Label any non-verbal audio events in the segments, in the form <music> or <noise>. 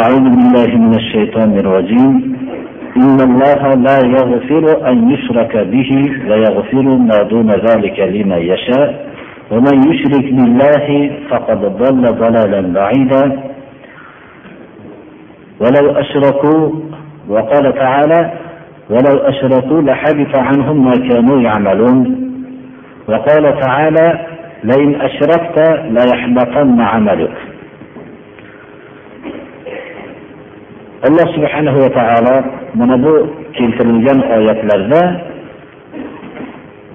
أعوذ بالله من الشيطان الرجيم. إن الله لا يغفر أن يشرك به ويغفر ما دون ذلك لمن يشاء. ومن يشرك بالله فقد ضل ضلالا بعيدا. ولو أشركوا وقال تعالى ولو أشركوا لحبط عنهم ما كانوا يعملون وقال تعالى لئن أشركت ليحبطن عملك alloh subhanahu va taolo mana bu keltirilgan oyatlarda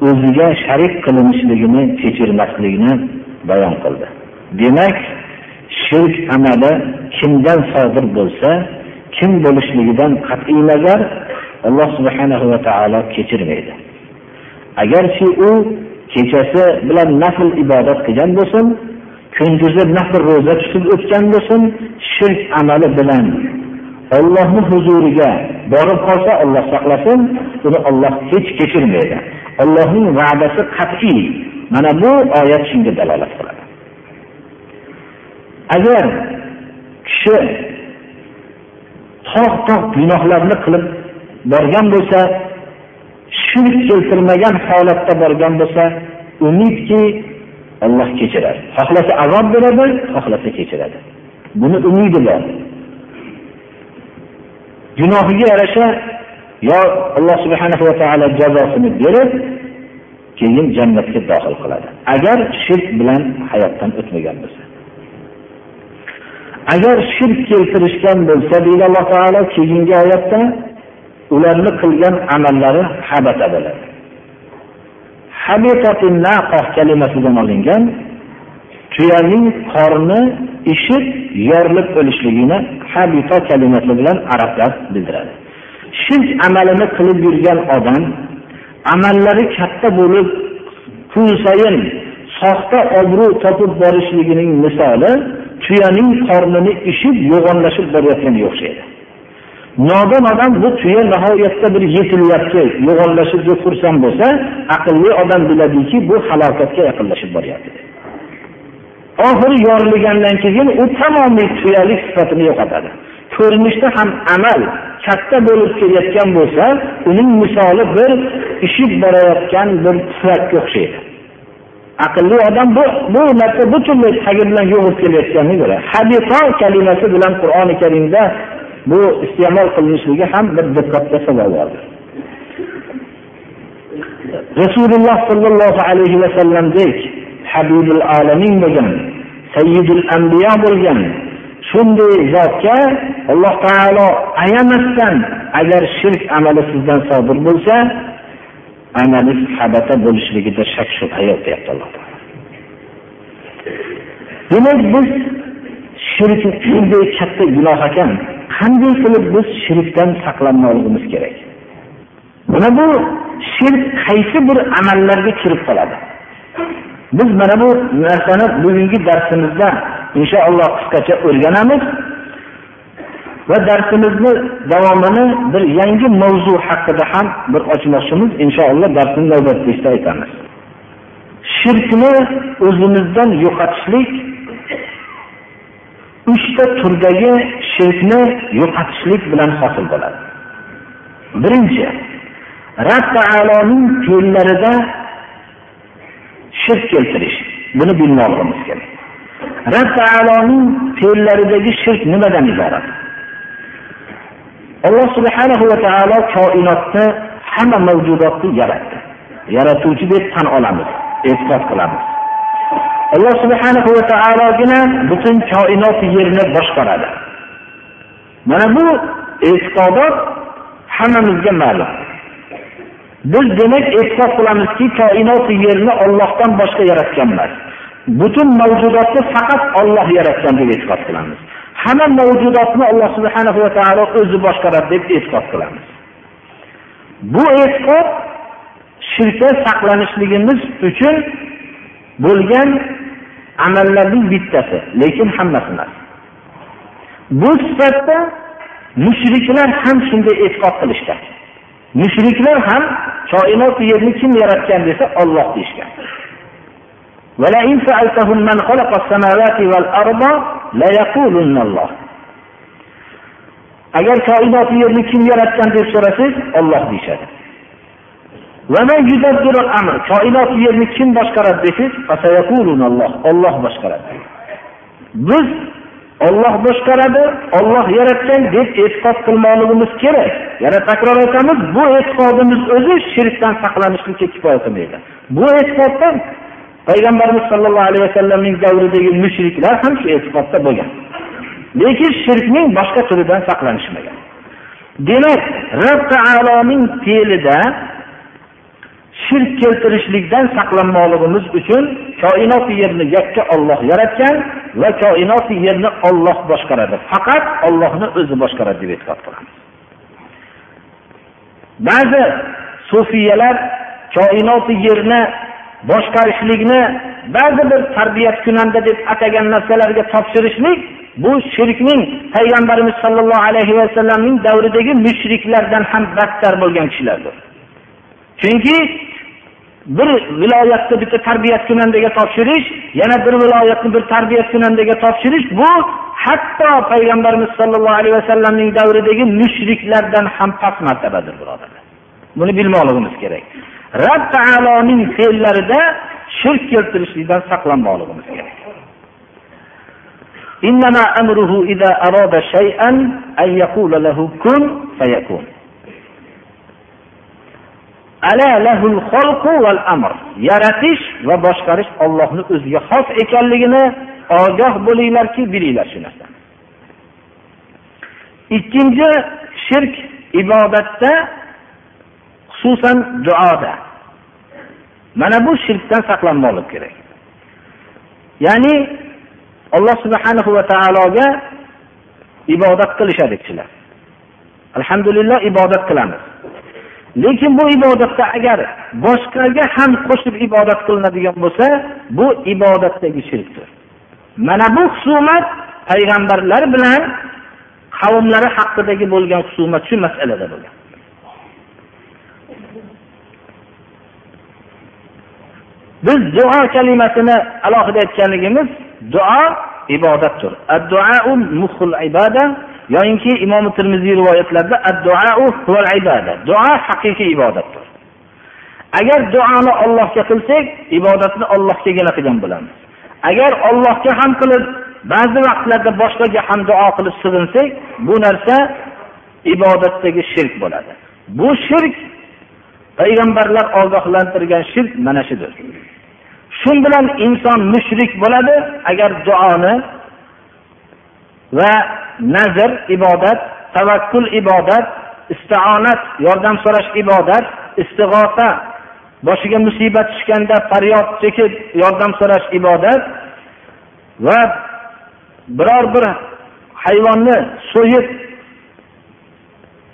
o'ziga sharik qilinishligini kechirmasligini bayon qildi. Demak shirk amali kimdan sodir bo'lsa kim bo'lishligidan qat'iy nazar alloh subhanahu va taolo kechirmaydi. Agarki u kechasi bilan nafl ibodat qilgan bo'lsin kunduzi nafl ro'za tutib o'tgan bo'lsin shirk amali bilan ollohni huzuriga borib qolsa olloh saqlasin uni olloh hech kechirmaydi. Ollohning va'dasi qat'iy. Mana bu oyat shunga dalolat qiladi. Agar kishi tog' tog' gunohlarni qilib borgan bo'lsa shirk keltirmagan holatda borgan bo'lsa umidki olloh kechiradi. Xohlasa azob beradi xohlasa kechiradi. Buni umidi bor. Gunohiga yarasha yo alloh subhanahu va taolo jazosini berib keyin jannatga dohil qiladi. Agar shirk bilan hayotdan o'tmagan bo'lsa. Agar shirk keltirishgan bo'lsa deydi alloh taolo keyingi oyatda ularni qilgan amallari habata bo'ladi. Kalimasidan olingan tuyaning qorni ishib yorilib o'lishligini habito kalimasi bilan arablar bildiradi. Shirk amalini qilib yurgan odam amallari katta bo'lib kun sayin soxta obro' topib borishligining misoli tuyaning qornini ishib yo'g'onlashib borayotganga o'xshaydi. Nodon odam bu tuya nihoyatda bir yetilyapti yo'g'onlashib deb xursand bo'lsa aqlli odam biladiki bu halokatga yaqinlashib boryapti. Oxiri yorilgandan keyin u tamomiy tuyalik sifatini yo'qotadi. Ko'rinishda ham amal katta bo'lib kelayotgan bo'lsa uning misoli bir ishib borayotgan bir tufakka o'xshaydi. Aqlli odam bu bu narsa butunlay tagi bilan yo'q kelayotganini ko'radi habito kalimasi bilan qur'oni karimda bu iste'mol qilinishligi ham bir diqqatga sazovor rasululloh sollallohu alayhi vasallamdek habibul alamin bo'lgan sayyidul anbiyo bo'lgan. Shunday zotga alloh taolo ayamasdan agar shirk amali sizdan sodir bo'lsa amalingiz habata bo'lishligida shak shubha yo'q deyapti alloh taolo. Demak biz shirk shunday katta gunoh ekan qanday qilib biz shirkdan saqlanmoqligimiz kerak? Mana bu shirk qaysi bir amallarga kirib qoladi? Biz mana bu narsani bugungi darsimizda inshaalloh qisqacha o'rganamiz va darsimizni davomini bir yangi mavzu haqida ham bir ochmoqchimiz. Inshaalloh darsni navbatdagisida aytamiz. Shirkni o'zimizdan yo'qotishlik uchta turdagi shirkni yo'qotishlik bilan hosil bo'ladi. Birinchi rab taoloning fe'llarida shirk keltirish. Buni bilmoqligimiz kerak. Rab taoloning fe'llaridagi shirk nimadan iborat? Alloh subhanahu va taolo koinotni hamma mavjudotni yaratdi. Yaratuvchi deb tan olamiz e'tiqod qilamiz. Alloh subhanahu va taologina butun koinot yerni boshqaradi. Mana bu e'tiqodot hammamizga ma'lum. Biz demak e'tiqod qilamizki koinot yerni ollohdan boshqa yaratgan emas butun mavjudotni faqat olloh yaratgan deb e'tiqod qilamiz. Hamma mavjudotni alloh subhanahu va taolo o'zi boshqaradi deb e'tiqod qilamiz. Bu e'tiqod shirkdan saqlanishligimiz uchun bo'lgan amallarning bittasi lekin hammasi emas. Bu sifatda mushriklar ham shunday e'tiqod qilishgan. Mushriklar ham koinot yerni kim yaratgan desa olloh deyishgan. Agar koinot yerni kim yaratgan deb so'rasangiz olloh deyishadi. Koinot yerni kim boshqaradi desangiz olloh boshqaradi. Biz olloh boshqaradi olloh yaratgan deb e'tiqod qilmoqligimiz kerak. Yana takror aytamiz bu e'tiqodimiz o'zi shirkdan saqlanishlikka kifoya qilmaydi. Bu e'tiqoddan payg'ambarimiz sollallohu alayhi vasallamning davridagi mushriklar ham shu e'tiqodda bo'lgan. Lekin shirkning boshqa turidan saqlanishmagan. Demak rob taoloning fe'lida shirk keltirishlikdan saqlanmoqligimiz uchun koinot yerni yakka olloh yaratgan va koinot yerni olloh boshqaradi. Faqat ollohni o'zi boshqaradi deb e'tiqod qilamiz. Ba'zi sufiyalar koinot yerni boshqarishlikni ba'zi bir tarbiyat kunanda deb atagan narsalarga topshirishlik bu shirkning payg'ambarimiz sollallohu alayhi vasallamning davridagi mushriklardan ham battar bo'lgan kishilardir. Chunki bir viloyatni bitta tarbiyat kunandaga topshirish yana bir viloyatni bir tarbiyat kunandaga topshirish bu hatto payg'ambarimiz sollallohu alayhi vasallamning davridagi mushriklardan ham past martabadir birodarlar buni bilmoqligimiz kerak rob taoloning fe'llarida shirk keltirishlikdan saqlanmoqligimiz kerak إنما أمره إذا أراد شيئا أن يقول له كن فيكون yaratish va boshqarish ollohni o'ziga xos ekanligini ogoh bo'linglarki bilinglar shu narsani. Ikkinchi shirk ibodatda xususan duoda. Mana bu shirkdan saqlanmoqlik kerak. Ya'ni alloh subhanahu va taologa ibodat qilishadi kishilar. Alhamdulillah ibodat qilamiz. Lekin bu ibodatda agar boshqaga ham qo'shib ibodat qilinadigan bo'lsa bu ibodatdagi shirkdir. Mana bu husumat payg'ambarlar bilan qavmlari haqidagi bo'lgan husumat shu masalada bo'lgan. Biz duo kalimasini alohida aytganligimiz duo ibodatdir. Yoyinki imom termiziy rivoyatlarida duo haqiqiy ibodatdir. Agar duoni ollohga qilsak ibodatni ollohgagina qilgan bo'lamiz. Agar ollohga ham qilib ba'zi vaqtlarda boshqaga ham duo qilib sig'insak bu narsa ibodatdagi shirk bo'ladi. Bu shirk payg'ambarlar ogohlantirgan shirk mana shudir shu bilan inson mushrik bo'ladi agar duoni va nazr ibodat tavakkul ibodat isti'onat yordam so'rash ibodat istig'osa boshiga musibat tushganda faryod chekib yordam so'rash ibodat va biror bir hayvonni so'yib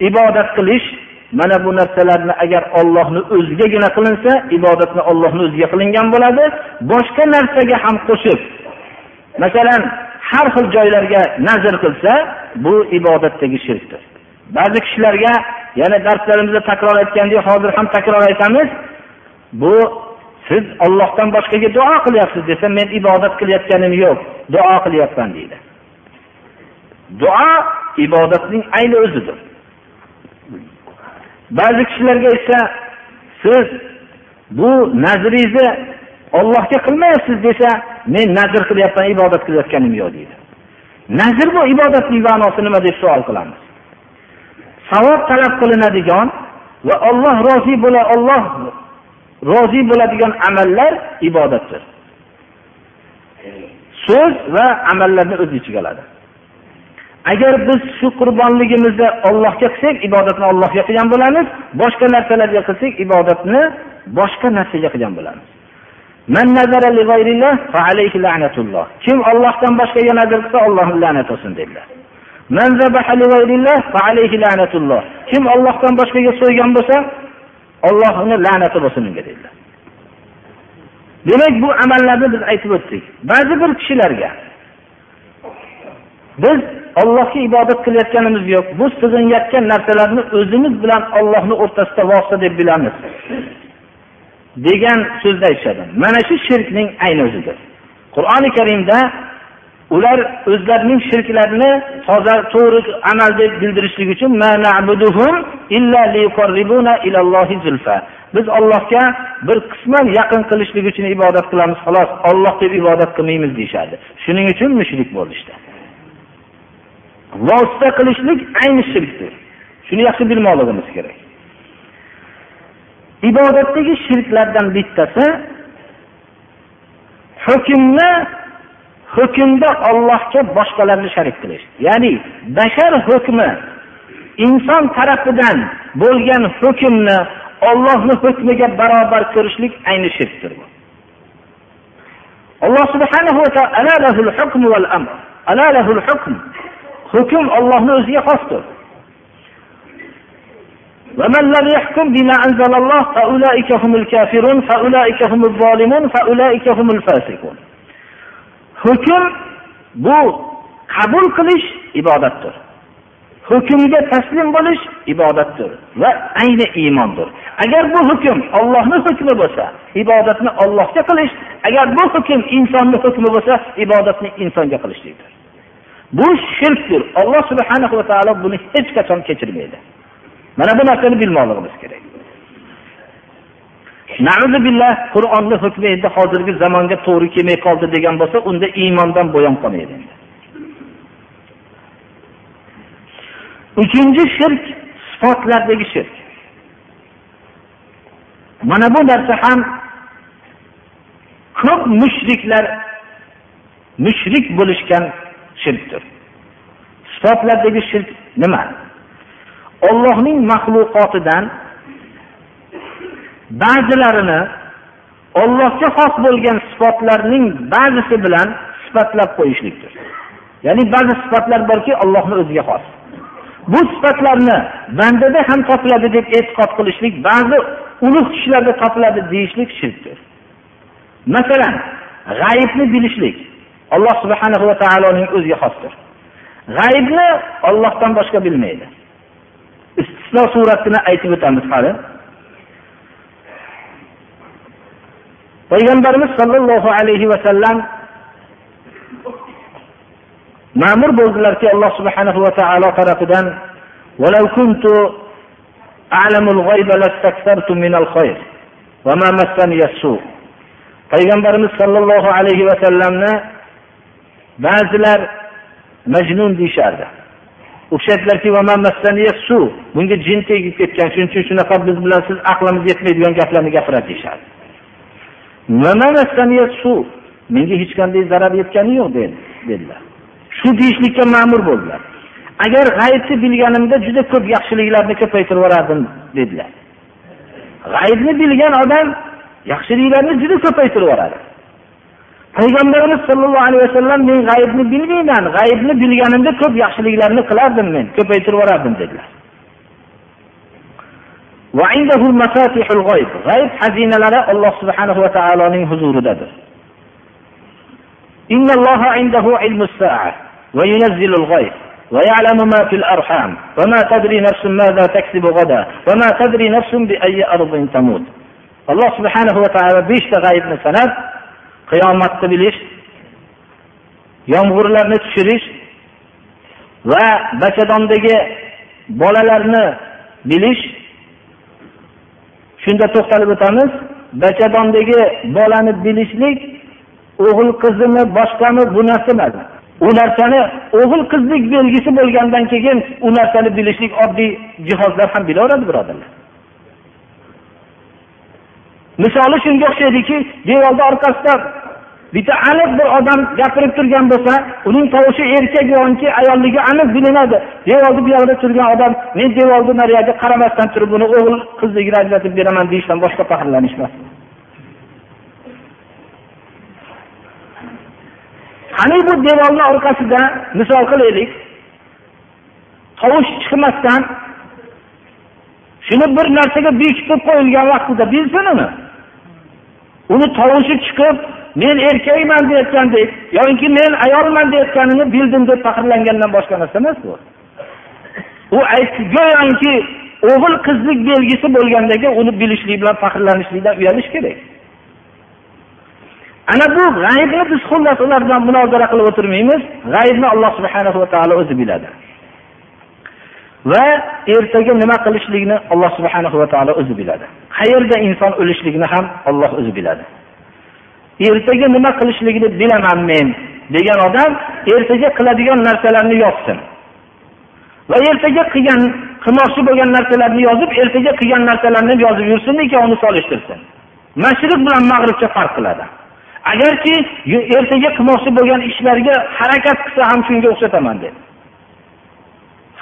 ibodat qilish mana bu narsalarni agar ollohni o'zigagina qilinsa ibodatni ollohni o'ziga qilingan bo'ladi. Boshqa narsaga ham qo'shib masalan har xil joylarga nazr qilsa bu ibodatdagi shirkdir. Ba'zi kishilarga yana darslarimizda takror aytgandek hozir ham takror aytamiz bu siz ollohdan boshqaga duo qilyapsiz desa men ibodat qilayotganim yo'q duo qilyapman deydi. Duo ibodatning ayni o'zidir. Ba'zi kishilarga esa siz bu nazringizni ollohga qilmayapsiz desa men nazr qilyapman ibodat qilayotganim yo'q deydi. Nazr bu ibodatning ma'nosi nima deb savol qilamiz? Savob talab qilinadigan va olloh rozi bo'la olloh rozi bo'ladigan amallar ibodatdir. So'z va amallarni o'z ichiga oladi. Agar biz shu qurbonligimizni ollohga qilsak ibodatni ollohga qilgan bo'lamiz boshqa narsalarga qilsak ibodatni boshqa narsaga qilgan bo'lamiz. Kim ollohdan boshqaga nazar qilsa allohni la'nati olsin dedilar kim ollohdan boshqaga so'ygan bo'lsa ollohni la'nati bo'lsin unga dedilar. Demak bu amallarni biz aytib o'tdik. Ba'zi bir kishilarga biz ollohga ibodat qilayotganimiz yo'q. Bu sig'inayotgan narsalarni o'zimiz bilan ollohni o'rtasida vosita deb bilamiz. Degan so'zni aytishadi mana shu shirkning ayni o'zidir. Qur'oni karimda ular o'zlarining shirklarini toza to'g'ri amal deb bildirishlik uchun biz ollohga bir qisman yaqin qilishlik uchun ibodat qilamiz xolos olloh deb ibodat qilmaymiz deyishadi shuning uchun mushrik bo'lishdi vosita qilishlik ayni shirkdir. Shuni yaxshi bilmoqligimiz kerak. Ibodatdagi shirklardan bittasi hukmni hukmda ollohga boshqalarni sharik qilish. Ya'ni bashar hukmi inson tarafidan bo'lgan hukmni ollohni hukmiga barobar ko'rishlik ayni shirkdir bu. Alloh subhanahu va taolo hukm ollohni o'ziga xosdir. ومن لم يحكم بما أنزل الله فأولئك هم الكافرون فأولئك هم الظالمون فأولئك هم الفاسقون hukm bu qabul qilish ibodatdir hukmga taslim bo'lish ibodatdir va ayni iymondir agar bu hukm ollohni hukmi bo'lsa ibodatni ollohga qilish agar bu hukm insonni hukmi bo'lsa ibodatni insonga qilishlikdir bu shirkdir alloh subhanahu va taolo buni hech qachon kechirmaydi Mana bu narsani bilmoqligimiz kerak. Billah qur'onni hukmi endi hozirgi zamonga to'g'ri kelmay qoldi degan bo'lsa unda iymondan bo'yon qolmaydi uchinchi shirk sifatlardagi shirk. Mana bu narsa ham ko'p mushriklar mushrik bo'lishgan shirkdir. Sifatlardagi shirk nima? Ollohning maxluqotidan ba'zilarini ollohga xos bo'lgan sifatlarning ba'zisi bilan sifatlab qo'yishlikdir. Ya'ni ba'zi sifatlar borki ollohni o'ziga xos. Bu sifatlarni bandada ham topiladi deb e'tiqod qilishlik ba'zi ulug' kishilarda topiladi deyishlik shirkdir. Masalan g'ayibni bilishlik alloh subhana va taoloning o'ziga xosdir. G'aybni ollohdan boshqa bilmaydi. istisno suratini aytib o'tamiz hali payg'ambarimiz sollallohu alayhi vasallam ma'mur bo'ldilarki alloh subhanahu va taolo tarafidan ولو كنت أعلم الغيب لاستكثرت من الخير وما مسني السوء payg'ambarimiz sollallohu alayhi vasallamni ba'zilar majnun deyishardi U kishi aytdilarki bunga jin tegib ketgan shuning uchun shunaqa biz bilan siz aqlimiz yetmaydigan gaplarni gapiradi deyishadi menga hech qanday zarar yetgani yo'q dedilar. Shu deyishlikka ma'mur bo'ldilar. Agar g'aybni bilganimda juda ko'p yaxshiliklarni ko'paytirib yuborardim dedilar. G'aybni bilgan odam yaxshiliklarni juda ko'paytirib yuboradi. Payg'ambarimiz sollallohu alayhi vasallam men g'aybni bilmayman g'aybni bilganimda ko'p yaxshiliklarni qilardim men ko'paytirib yuborardim dedilar g'ayb xazinalari alloh subhanahu va taoloning huzuridadir إن الله عنده علم الساعة وينزل الغيث qiyomatni bilish yomg'irlarni tushirish va bachadondagi bolalarni bilish. Shunda to'xtalib o'tamiz bachadondagi bolani bilishlik o'g'il qizimi boshqami bu narsa emas. U narsani o'g'il qizlik belgisi bo'lgandan keyin u narsani bilishlik oddiy jihozlar ham bilaveradi birodarlar. Misoli shunga o'xshaydiki devorni orqasida bitta aniq bir odam gapirib turgan bo'lsa uning tovushi erkak yoki ayolligi aniq bilinadi. Devorni buyog'ida turgan odam men devorni nariyog'iga qaramasdan turib buni o'g'il qizligini ajratib beraman deyishdan boshqa faxrlanish emas qani bu devorni orqasida misol qilaylik. Tovush chiqmasdan shuni bir narsaga bekitib qo'yilgan vaqtida bilsin uni uni tovushi chiqib men erkakman deyotgandek yoinki men ayolman deyotganini bildim deb faxrlangandan boshqa narsa emas bu. U go'yoki o'g'il qizlik belgisi bo'lgandagi uni bilishlik bilan faxrlanishlikdan uyalish kerak. Ana bu g'aybni biz xullas ular bilan munozara qilib o'tirmaymiz. G'aybni alloh subhanahu va taolo o'zi biladi. Va ertaga nima qilishlikni alloh subhana va taolo o'zi biladi. Qayerda inson o'lishligini ham olloh o'zi biladi. Ertaga nima qilishligini bilaman men degan odam ertaga qiladigan narsalarni yozsin. Va ertaga qilgan qilmoqchi bo'lgan narsalarni yozib ertaga qilgan narsalarni yozib yursin ikkovini solishtirsin. Mashriq bilan mag'ribcha farq qiladi. Agarki ertaga qilmoqchi bo'lgan ishlarga harakat qilsa ham shunga o'xshataman dedi.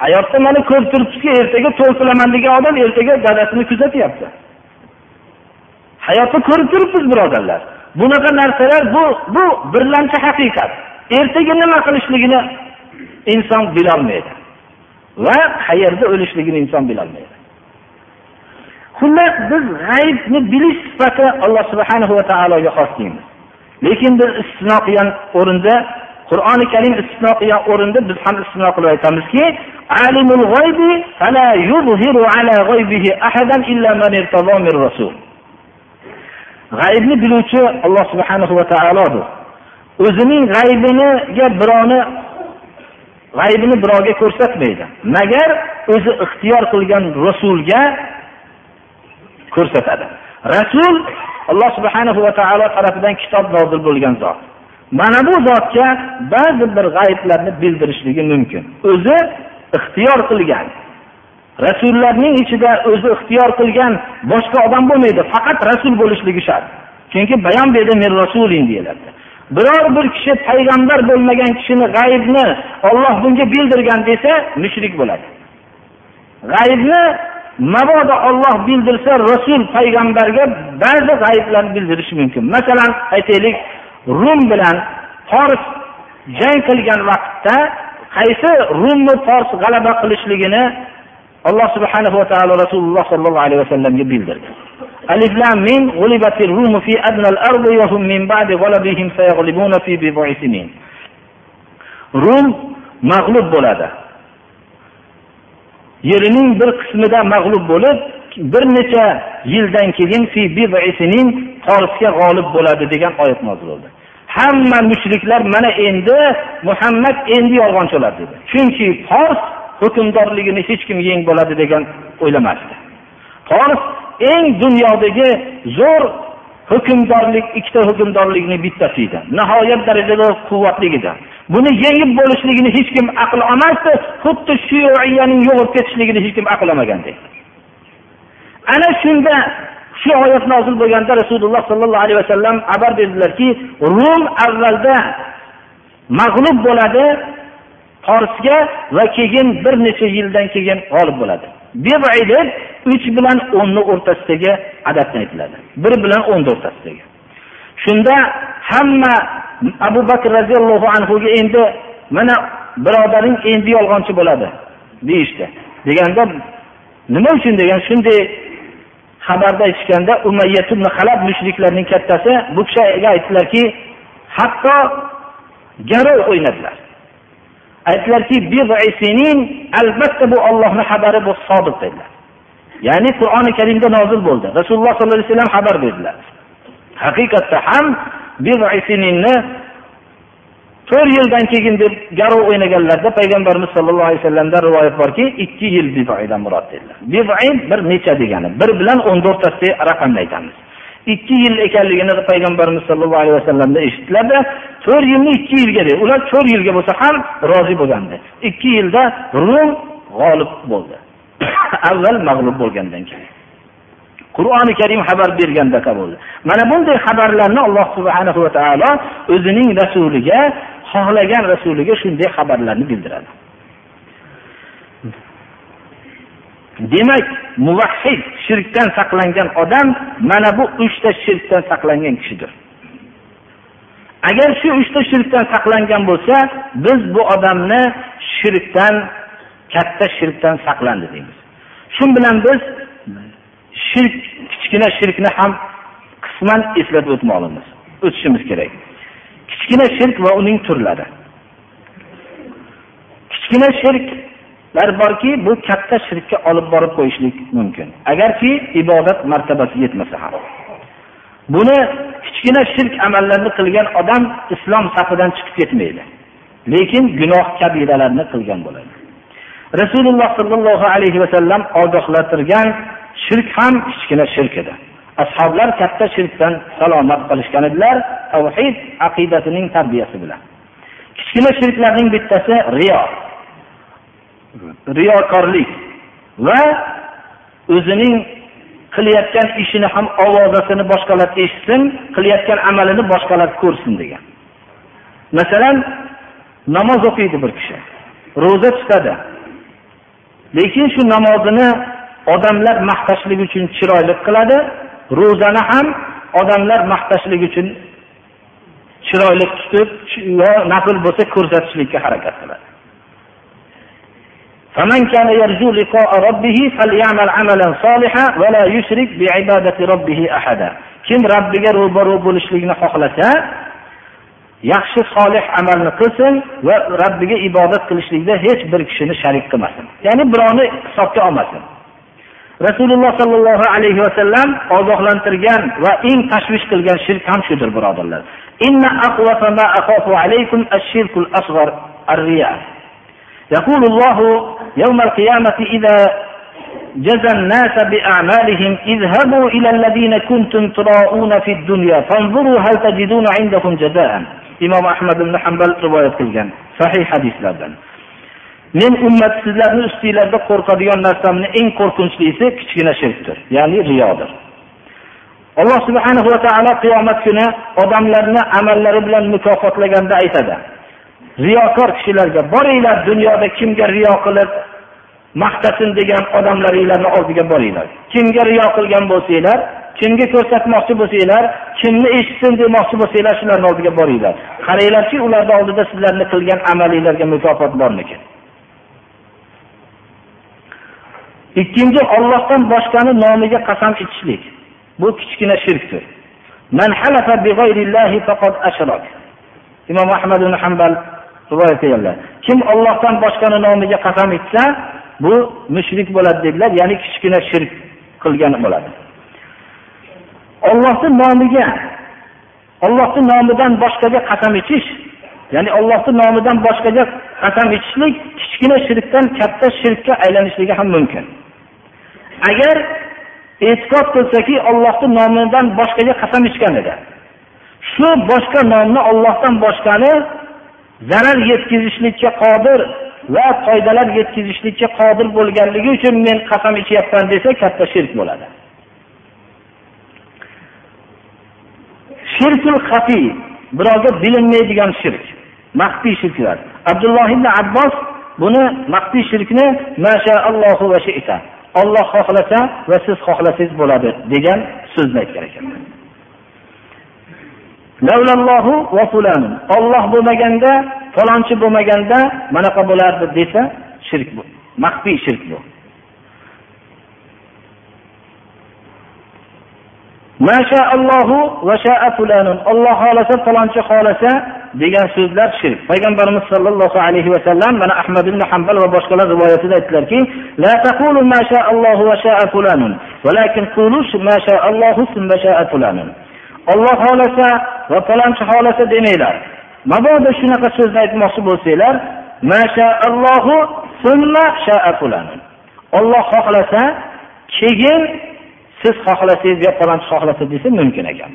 Hayotda mana ko'rib turibmizki ertaga to'y qilaman degan odam ertaga dadasini kuzatyapti. Hayotda ko'rib turibmiz birodarlar. Bunaqa narsalar bu bu birlamchi haqiqat. Ertaga nima qilishligini inson bilolmaydi. Va qayerda o'lishligini inson bilolmaydi. Xullas biz g'aybni bilish sifati alloh subhanahu va taologa xos deymiz. Lekin biz istisno qilgan o'rinda qur'oni karim istisno qilgan o'rinda biz ham istisno qilib aytamizki alimul g'oybi fala yuzhiru ala g'oybihi ahadan illa man irtado min rasul. G'aybni biluvchi alloh subhanahu va taolodir. O'zining g'aybiniga birovni g'aybini birovga ko'rsatmaydi. Magar o'zi ixtiyor qilgan rasulga ko'rsatadi. Rasul alloh subhanahu va taolo tarafidan kitob nozil bo'lgan zot. Mana bu zotga ba'zi bir g'ayblarni bildirishligi mumkin. O'zi ixtiyor qilgan. Rasullarning ichida o'zi ixtiyor qilgan boshqa odam bo'lmaydi faqat rasul bo'lishligi shart. Chunki bayon berdi men rasuling deyiladi. Biror bir kishi payg'ambar bo'lmagan kishini g'aybni olloh bunga bildirgan desa mushrik bo'ladi. G'aybni mabodo olloh bildirsa rasul payg'ambarga ba'zi g'ayblarni bildirishi mumkin. Masalan aytaylik rum bilan fors jang qilgan vaqtda qaysi rumni fors g'alaba qilishligini alloh subhanahu va taolo rasululloh sollallohu alayhi vasallamga bildirdi. Alif lam mim g'ulibatir rumu fi adna al-ardi wa hum min ba'di ghalabihim sayaghlibuna fi bid'i sinin. Rum mag'lub bo'ladi. Yerining bir qismida mag'lub bo'lib bir necha yildan keyin fi sinin forsga g'olib bo'ladi degan oyat nozil bo'ldi. Hamma mushriklar mana endi muhammad endi yolg'onchi bo'ladi dedi. Chunki fors hukmdorligini hech kim yeng bo'ladi degan o'ylamasdi. Fors eng dunyodagi zo'r hukmdorlik ikkita hukmdorlikni bittasi edi. Nihoyat darajada quvvatli edi. Buni yengib bo'lishligini hech kim aql olmasdi xuddi shu yo'qolib ketishligini hech kim aql olmagandek ana shunda shu oyat nozil bo'lganda rasululloh sollallohu alayhi vasallam xabar berdilarki rum avvalda mag'lub bo'ladi forsga va keyin bir necha yildan keyin g'olib bo'ladi. Deb uch bilan o'nni o'rtasidagi adadni aytiladi. Bir bilan o'nni o'rtasidagi. Shunda hamma abu bakr roziyallohu anhuga endi mana birodaring endi yolg'onchi bo'ladi deyishdi. Deganda nima uchun? degan shunday xabarda aytishganda halab mushriklarning kattasi bu kishiga aytdilarki hatto garov o'ynadilar. Aytdilarki albatta bu ollohni xabari bu sodiq dedilar. Ya'ni qur'oni karimda nozil bo'ldi. Rasululloh sollallohu alayhi vasallam xabar berdilar. Haqiqatda ham to'rt yildan keyin deb garov o'ynaganlarda payg'ambarimiz sollallohu alayhi vasallamdan rivoyat borki ikki yil bidoidan murod dedilar. Bir necha degani bir bilan o'n o'rtasidagi raqamni aytamiz. Ikki yil ekanligini payg'ambarimiz sollallohu alayhi vasallamdan eshitdilarda to'rt yilni ikki yilga deb ular to'rt yilga bo'lsa ham rozi bo'lgandi. Ikki yilda rum g'olib bo'ldi. <coughs> Avval mag'lub bo'lgandan keyin. Qur'oni karim xabar bergandaqa bo'ldi mana bunday xabarlarni alloh subhana va taolo o'zining rasuliga xohlagan rasuliga shunday xabarlarni bildiradi. Demak muvahhid shirkdan saqlangan odam mana bu uchta shirkdan saqlangan kishidir. Agar shu uchta shirkdan saqlangan bo'lsa biz bu odamni shirkdan katta shirkdan saqlandi deymiz. Shu bilan biz shirk kichkina shirkni ham qisman eslatib o'tmoqlimiz o'tishimiz kerak. Kichkina shirk va uning turlari. Kichkina shirklar borki bu katta shirkka olib borib qo'yishlik mumkin. Agarki ibodat martabasi yetmasa ham. Buni kichkina shirk amallarni qilgan odam islom safidan chiqib ketmaydi. Lekin gunoh kabiralarni qilgan bo'ladi. Rasululloh sollallohu alayhi vasallam ogohlantirgan shirk ham kichkina shirk edi. Ashoblar katta shirkdan salomat qolishgan edilar tavhid aqidasining tarbiyasi bilan. Kichkina shirklarning bittasi riyo. Riyokorlik va o'zining qilayotgan ishini ham ovozasini boshqalar eshitsin qilayotgan amalini boshqalar ko'rsin degan. Masalan namoz o'qiydi bir kishi. Ro'za tutadi. Lekin shu namozini odamlar maqtashlik uchun chiroyli qiladi ro'zani ham odamlar maqtashlik uchun chiroyli tutib yo nafl bo'lsa ko'rsatishlikka harakat qiladi فمن كان يرجو لقاء ربه فليعمل عملا صالحا ولا يشرك بعبادة ربه أحدا kim robbiga ro'baro bo'lishlikni xohlasa yaxshi solih amalni qilsin va robbiga ibodat qilishlikda hech bir kishini sharik qilmasin ya'ni birovni hisobga olmasin Rasululloh sollallohu alayhi vasallam ogohlantirgan va eng tashvish qilgan shirk ham shudir birodarlar يقول الله يوم القيامة إذا جزى الناس بأعمالهم اذهبوا إلى الذين كنتم تراءون في الدنيا فانظروا هل تجدون عندهم جزاء imom ahmad ibn hambal rivoyat qilgan sahih hadislardan men ummat sizlarni ustinglarda qo'rqadigan narsamni eng qo'rqinchlisi kichkina shirkdir ya'ni riyodir. Alloh subhanahu va taolo qiyomat kuni odamlarni amallari bilan mukofotlaganda aytadi. Riyokor kishilarga boringlar dunyoda kimga riyo qilib maqtasin degan odamlaringlarni oldiga boringlar. Kimga riyo qilgan bo'lsanglar kimga ko'rsatmoqchi bo'lsanglar kimni eshitsin demoqchi bo'lsanglar shularni oldiga boringlar. Qaranglarki ularni oldida sizlarni qilgan amalinglarga mukofot bormikan ikkinchi ollohdan boshqani nomiga qasam ichishlik. Bu kichkina shirkdir. Imom ahmad ibn hambal rivoyat qilganlar. Kim ollohdan boshqani nomiga qasam ichsa bu mushrik bo'ladi dedilar ya'ni kichkina shirk qilgan bo'ladi. Ollohni nomiga ollohni nomidan boshqaga qasam ichish ya'ni ollohni nomidan boshqaga qasam ichishlik kichkina shirkdan katta shirkka aylanishligi ham mumkin. Agar e'tiqod qilsaki ollohni nomidan boshqaga qasam ichgan edi. Shu boshqa nomni ollohdan boshqani zarar yetkazishlikka qodir va foydalar yetkazishlikka qodir bo'lganligi uchun men qasam ichyapman desa katta shirk bo'ladi. Shirkul xafi birovga bilinmaydigan shirk. Maxfiy shirklar. Abdulloh ibn abbos buni maxfiy shirkni mashaallohu va shita olloh xohlasa va siz xohlasangiz bo'ladi degan so'zni aytgan ekanlar olloh bo'lmaganda falonchi bo'lmaganda manaqa bo'lardi desa shirk bu maxfiy shirk bu. Olloh xohlasa falonchi xohlasa degan so'zlar shirk. Payg'ambarimiz sollallohu alayhi vasallam mana ahmad ibn hambal va boshqalar rivoyatida aytdilarki olloh xohlasa va falonchi xohlasa demanglar. Mabodo shunaqa so'zni aytmoqchi bo'lsanglar olloh xohlasa keyin siz xohlasangiz yo falonchi xohlasa desa mumkin ekan.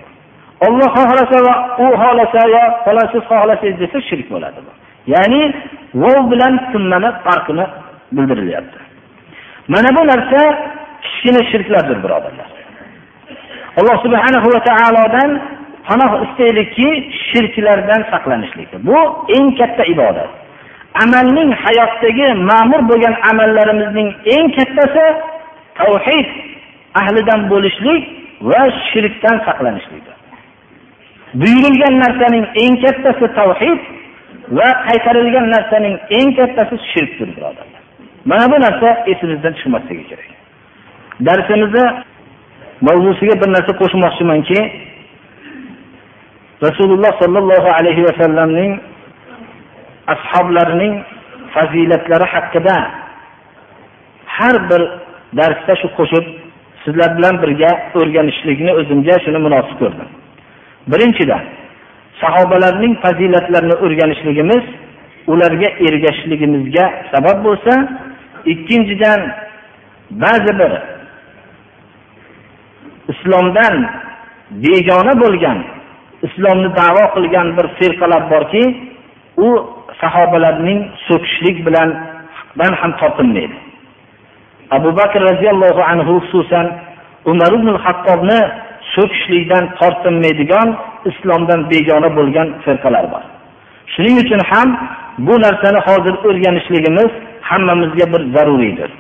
Olloh xohlasa va u xohlasa yo falon siz xohlasangiz desa shirk bo'ladi bu. Ya'ni vov bilan sunnani farqini bildirilyapti. Mana bu narsa kichkina shirklardir birodarlar. Alloh subhanahu va taolodan panoh istaylikki shirklardan saqlanishlik bu eng katta ibodat. Amalning hayotdagi ma'mur bo'lgan amallarimizning eng kattasi tavhid ahlidan bo'lishlik va shirkdan saqlanishlikdir buyurilgan narsaning eng kattasi tavhid va qaytarilgan narsaning eng kattasi shirkdir birodarlar mana bu narsa esimizdan chiqmasligi kerak. Darsimizni mavzusiga bir narsa qo'shmoqchimanki rasululloh sollallohu alayhi vasallamning ashoblarining fazilatlari haqida har bir darsda shu qo'shib sizlar bilan birga o'rganishlikni o'zimga shuni munosib ko'rdim. Birinchidan sahobalarning fazilatlarini o'rganishligimiz ularga ergashishligimizga sabab bo'lsa ikkinchidan ba'zi bir islomdan begona bo'lgan islomni davo qilgan bir firqalar borki u sahobalarning so'kishlik bilan ham tortinmaydi. Abu bakr roziyallohu anhu xususan umar ibn hattobni so'kishlikdan tortinmaydigan islomdan begona bo'lgan firqalar bor. Shuning uchun ham bu narsani hozir o'rganishligimiz hammamizga bir zaruriydir.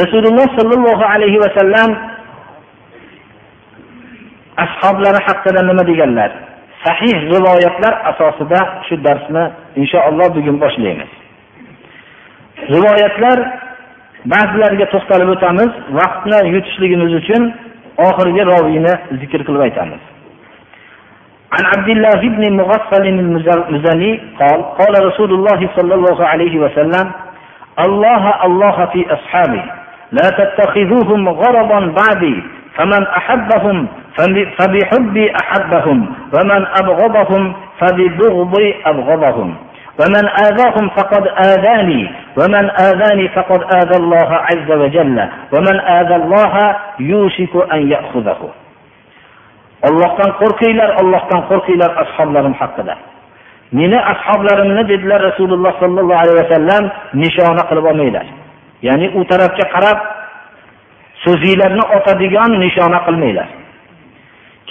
Rasululloh sollallohu alayhi vasallam ashoblari haqida nima deganlar? Sahih rivoyatlar asosida shu darsni inshaalloh bugun boshlaymiz. rivoyatlar ba'zilariga to'xtalib o'tamiz vaqtni yutishligimiz uchun oxirgi roviyni zikr qilib aytamiz عن عبد الله بن مغفل المزني قال قال رسول الله صلى الله عليه وسلم الله الله في أصحابي لا تتخذوهم غرضا بعدي فمن أحبهم فبحبي أحبهم ومن أبغضهم فببغضي أبغضهم ومن آذاهم فقد آذاني ومن آذاني فقد آذى الله عز وجل ومن آذى الله يوشك أن يأخذه Allohdan qo'rqinglar, Allohdan qo'rqinglar ashoblarim haqida. Meni ashoblarimni dedilar Rasululloh sollallohu alayhi vasallam nishona qilib olmanglar. Ya'ni u tarafga qarab so'zinglarni otadigan nishona qilmanglar.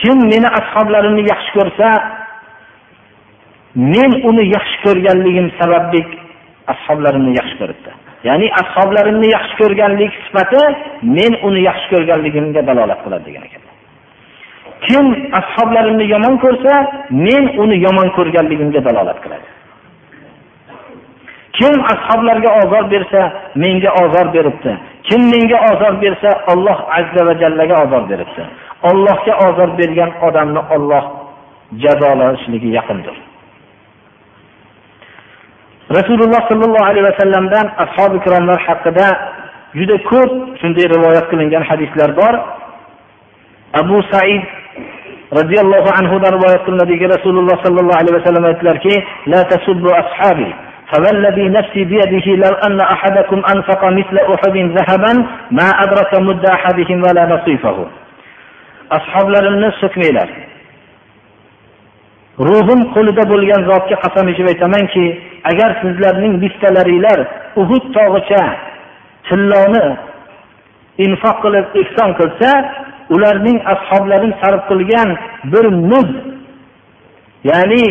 Kim meni ashoblarimni yaxshi ko'rsa, men uni yaxshi ko'rganligim sababli ashoblarimni yaxshi ko'ribdi. Ya'ni ashoblarimni yaxshi ko'rganlik sifati men uni yaxshi ko'rganligimga dalolat qiladi degan ekanlar Kim ashoblarimni yomon ko'rsa, men uni yomon ko'rganligimga dalolat qiladi. Kim ashoblarga ozor bersa, menga ozor beribdi. Kim menga ozor bersa, Alloh azza va jallaga ozor beribdi. Allohga ozor bergan odamni Alloh jazolashligi yaqindir. Rasululloh sollallohu alayhi vasallamdan ashob ikromlar haqida juda ko'p shunday rivoyat qilingan hadislar bor. Abu Said radhiyallohu anhu dan rivoyat qilinadiki Rasululloh sollallohu alayhi vasallam aytdilarki: "La tasubbu ashabi" فوالذي نفسي بيده لو أن أحدكم أنفق مثل أحد ذهبا ما أدرك مد أحدهم ولا نصيفه ashoblarimni so'kmanglar ruhim qo'lida bo'lgan zotga qasam ichib aytamanki agar sizlarning bittalaringlar uhud tog'icha tilloni infoq qilib ehson qilsa ularning ashoblarim sarf qilgan bir mud ya'ni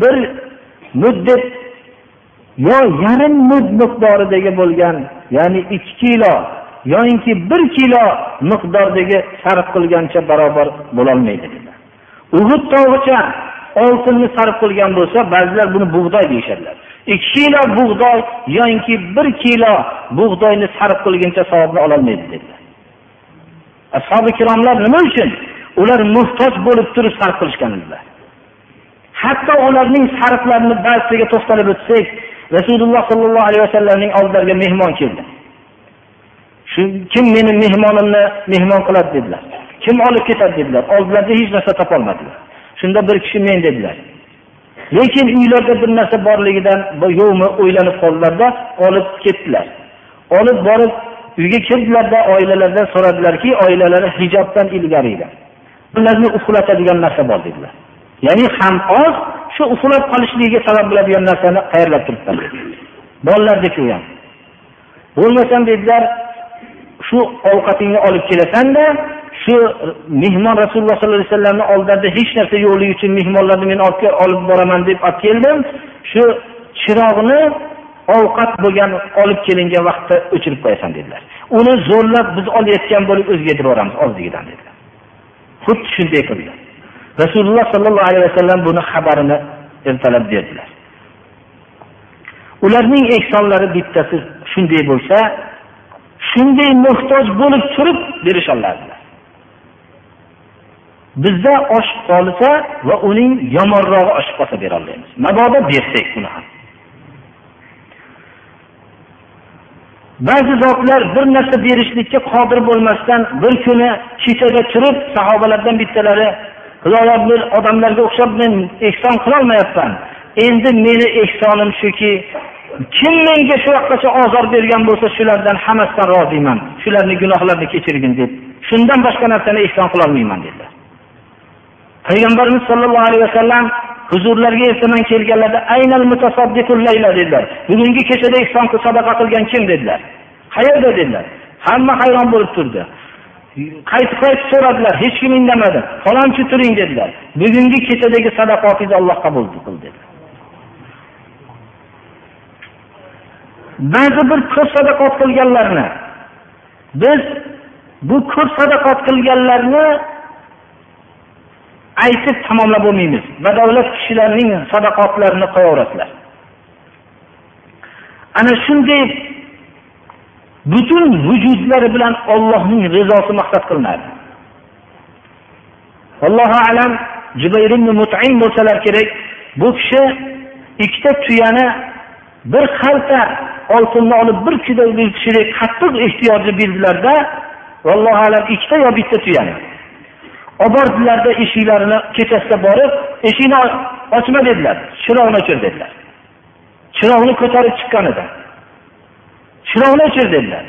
bir mud deb yo yarim mud miqdoridagi bo'lgan ya'ni ikki kilo yoyinki bir kilo miqdordagi sarf qilgancha barobar bo'lolmaydi dedi uhud tog'icha oltinni sarf qilgan bo'lsa ba'zilar buni bug'doy deyishadilar. Ikki kilo bug'doy yoinki bir kilo bug'doyni sarf qilguncha savobni ololmaydi dedilar. Ashobi ikromlar nima uchun? Ular muhtoj bo'lib turib sarf qilishgan edilar hatto ularning sarflarini ba'zisiga to'xtalib o'tsak rasululloh sollallohu alayhi vasallamning oldilariga mehmon keldi. Shu kim meni mehmonimni mehmon qiladi dedilar. Kim olib ketadi dedilar. Oldilarida hech narsa topolmadilar. Shunda bir kishi men dedilar. Lekin uylarda bir narsa borligidan yo'qmi o'ylanib qoldilarda olib ketdilar. Olib borib uyga kirdilarda oilalaridan so'radilarki oilalari hijobdan ilgari edi. Ularni uxlatadigan narsa bor dedilar. Ya'ni ham oz shu uxlab qolishligiga sabab bo'ladigan narsani tayyorlab turibman bolalardiki u ham. Bo'lmasam dedilar shu ovqatingni olib kelasanda shu e, mehmon rasululloh sollallohu alayhi vasallamni oldlarida hech narsa yo'qligi uchun mehmonlarni men olib boraman deb olib keldim. Shu chiroqni ovqat bo'lgan olib kelingan vaqtda o'chirib qo'yasan dedilar. Uni zo'rlab biz olayotgan bo'lib o'zgartirib yuboramiz ozligidan dedilar. Xuddi shunday qildi rasululloh sollallohu alayhi vasallam buni xabarini ertalab berdilar. Ularning ehsonlari bittasi shunday bo'lsa shunday muhtoj bo'lib turib berisholadilar bizda oshib qolsa va uning yomonrog'i oshib qolsa berolmaymiz. Mabodo bersak uni ham. Ba'zi zotlar bir narsa berishlikka qodir bo'lmasdan bir kuni kechada turib sahobalardan bittalari xudoyo bir odamlarga o'xshab men ehson qilolmayapman endi meni ehsonim shuki kim menga shu vaqtgacha ozor bergan bo'lsa shulardan hammasidan roziman. Shularni gunohlarini kechirgin deb shundan boshqa narsani ehson qilolmayman dedilar. Payg'ambarimiz sollallohu alayhi vasallam huzurlariga ertaman kelganlarida aynal dedilar. Bugungi kechada ehson sadaqa qilgan kim? dedilar. Qayerda? dedilar. Hamma hayron bo'lib turdi. Qaytib qaytib so'radilar. Hech kim indamadi falonchi turing dedilar. Bugungi kechadagi sadaqotingizni alloh qabul qil dedi. Ba'zi bir ko'p sadaqot qilganlarni biz bu ko'p sadaqot qilganlarni aytib tamomlab bo'lmaymiz. Badavlat kishilarning sadaqotlarini qo'yaverasizlar ana shunday butun vujudlari bilan ollohning rizosi maqsad qilinadi. Allohu alam jubayr ibn mutain bo'lsalar kerak bu kishi ikkita tuyani bir xalta oltinni olib bir kilo bir qattiq ehtiyojni bildilarda vallohu alam ikkita yo bitta tuyani. Olib bordilarda eshiklarini kechasida borib eshikni ochma dedilar. Chiroqni o'chir dedilar. Chiroqni ko'tarib chiqqan edi. Chiroqni o'chir dedilar.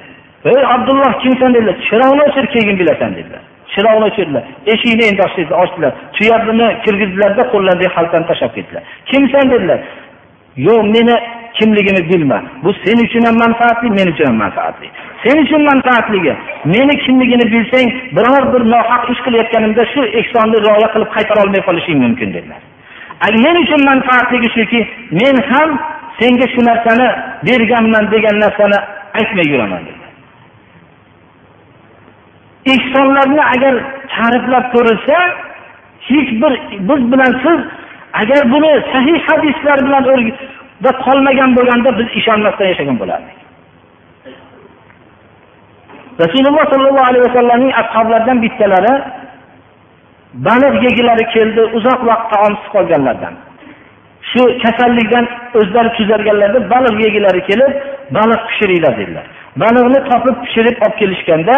Ey abdulloh kimsan dedilar. Chiroqni o'chir keyin bilasan dedilar. Chiroqni o'chirdilar. Eshikni endi ochdilar. Tuyani kirgizdilarda qo'llaridagi xaltani tashlab ketdilar. Kimsan dedilar. Yo'q meni kimligini bilma. Bu sen uchun ham manfaatli men uchun ham manfaatli. Sen uchun manfaatligi meni kimligini bilsang biror bir nohaq ish qilayotganimda shu ehsonni rioya qilib qaytara olmay qolishing mumkin dedilar. Men uchun manfaatligi shuki men ham senga shu narsani berganman degan narsani aytmay yuraman dedi ehsonlarni agar ta'riflab ko'rilsa hech bir biz bilan siz agar buni sahih hadislar bilan qolmagan bo'lganda biz ishonmasdan yashagan bo'lardik. Rasululloh sollallohu alayhi vasallamning ashoblaridan bittalari baliq yegilari keldi uzoq vaqt taomsiz qolganlardan. Shu kasallikdan o'zlari tuzalganlarida baliq yegilari kelib baliq pishiringlar dedilar. Baliqni topib pishirib olib kelishganda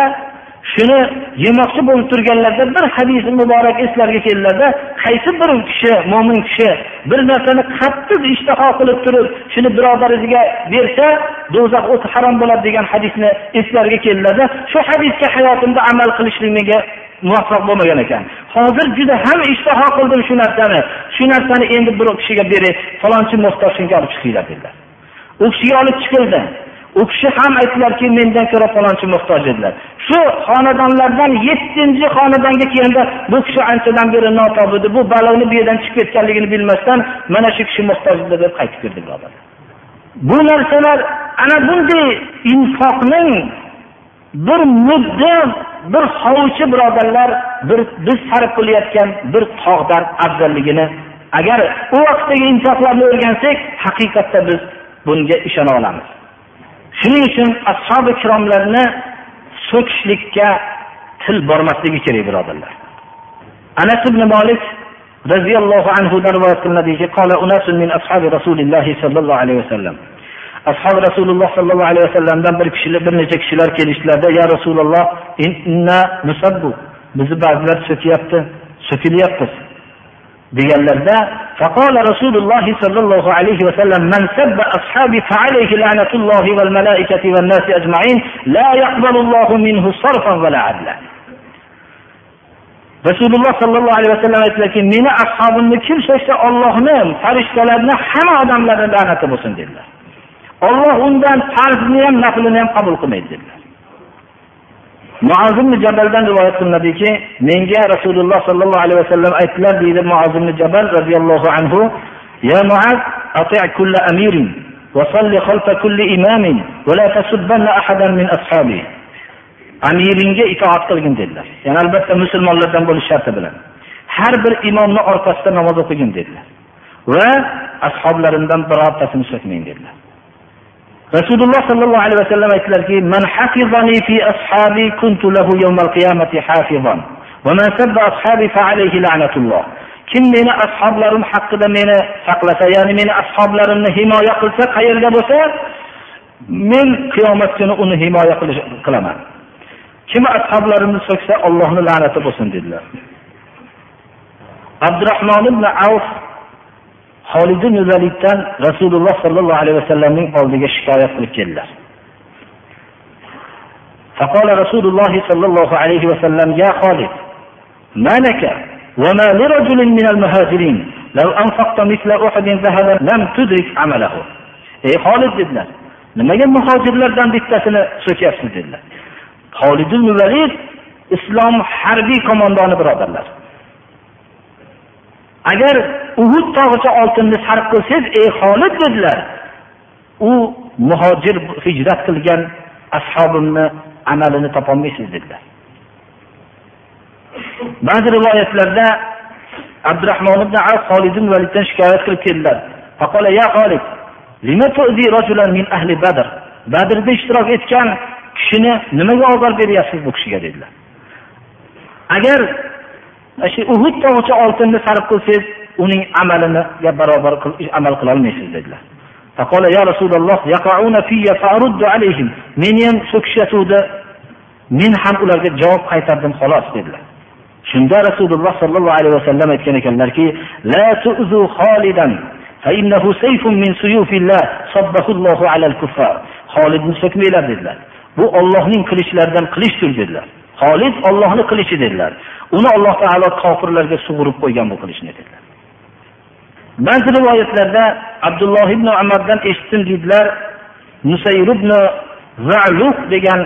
shuni yemoqchi bo'lib turganlarida bir hadis muborak eslariga keldilarda qaysi bir kishi mo'min kishi bir narsani qattiq ishtaho qilib turib shuni birodariga bersa do'zax o'ti harom bo'ladi degan hadisni eslariga keldilarda shu hadisga hayotimda amal qilishlik menga muvaffaq bo'lmagan ekan. Hozir juda ham ishtaho qildim shu narsani. Shu narsani endi bir kishiga beray falonchi muhtoj shunga olib chiqinglar dedilar. U kishiga olib chiqildi. U kishi ham aytdilarki mendan ko'ra falonchi muhtoj edilar. Shu xonadonlardan yettinchi xonadonga kelganda bu kishi anchadan beri notob edi. Bu baloni bu yerdan chiqib ketganligini bilmasdan mana shu kishi muhtoj edi deb qaytib kirdi birodarlar bu narsalar ana bunday infoqning bir mudda bir hovuchi birodarlar bir biz sarf qilayotgan bir tog'dan afzalligini agar u vaqtdagi infoqlarni o'rgansak haqiqatda biz bunga ishona olamiz. Shuning uchun ashobi ikromlarni so'kishlikka til bormasligi kerak birodarlar. Anas ibn molik roziyallohu anhudan rivoyat qilinadiki qola unasun min ashabi rasulillahi sollallohu alayhi vasallam ashobi rasululloh sollallohu alayhi vasallamdan bir kishilar bir necha kishilar kelishdilarda ya rasululloh inna nusabbu bizni ba'zilar so'kyapti so'kilyapmiz deganlarda فقال رسول الله صلى الله عليه وسلم من سب أصحابي فعليه لعنة الله والملائكة والناس أجمعين لا يقبل الله منه صرفا ولا عدلا. رسول الله صلى الله عليه وسلم قال لك من أصحاب كل شيء الله نعم فرش لنا حما أدم لنا لعنة بسند الله الله عندنا فرض نعم نفل نعم قبل قميد الله muazim jabaldan rivoyat qilinadiki menga rasululloh sollallohu alayhi vasallam aytdilar deydi muazim jabal roziyallohu anhu يا معاذ أطع كل أمير وصل خلف كل إمام ولا تسبن أحدا من أصحابه amiringga itoat qilgin dedilar ya'ni albatta musulmonlardan bo'lish sharti bilan har bir imomni orqasida namoz o'qigin dedilar va ashoblarimdan birortasini so'kmang dedilar Rasululloh sollallohu alayhi vasallam aytdilarki man hafizani fi ashabi kuntu lahu yawmal qiyamati hafizan va man sabba ashabi fa alayhi la'natulloh. Kim meni ashoblarim haqida meni saqlasa ya'ni meni ashoblarimni himoya qilsa qayerda bo'lsa men qiyomat kuni uni himoya qilaman. Kim ashoblarimni so'ksa ollohni la'nati bo'lsin dedilar. Abdurahmon ibn avf Xolid ibn Validdan Rasululloh sollallohu alayhi vasallamning oldiga shikoyat qilib keldilar. فقال رسول الله صلى الله عليه وسلم يا خالد ما لك وما لرجل من المهاجرين لو أنفقت مثل أحد ذهبا لم تدرك عمله ey Xolid dedilar nimaga muhojirlardan bittasini so'kyapsiz dedilar Xolid ibn Valid islom harbiy qo'mondoni birodarlar agar uhud tog'icha oltinni sarf qilsangiz ey xolid dedilar. U muhojir hijrat qilgan ashobimni amalini topolmaysiz dedilar. Ba'zi rivoyatlarda abdurahmon ibn al ibn validdan shikoyat qilib keldilar. Faqala ya lima rajulan min ahli badr? Badrda ishtirok etgan kishini nimaga ozor beryapsiz bu kishiga dedilar. Agar shu uhud tog'icha oltinni sarf qilsangiz uning amaliniga barobar amal qilolmaysiz dedilar فقال يا رسول الله يقعون في فأرد عليهم meni ham so'kishayotgandi men ham ularga javob qaytardim xolos dedilar shunda rasululloh sollallohu alayhi vasallam aytgan ekanlarki la tu'zu xolidan فإنه سيف من سيوف الله صبه الله على الكفار xolidni so'kmanglar dedilar bu ollohning qilichlaridan qilichdir dedilar xolid ollohni qilichi dedilar uni alloh taolo kofirlarga sug'urib qo'ygan bu qilichni dedilar ba'zi rivoyatlarda abdulloh ibn umardan eshitdim deydilar nusayr ibn zaluf degan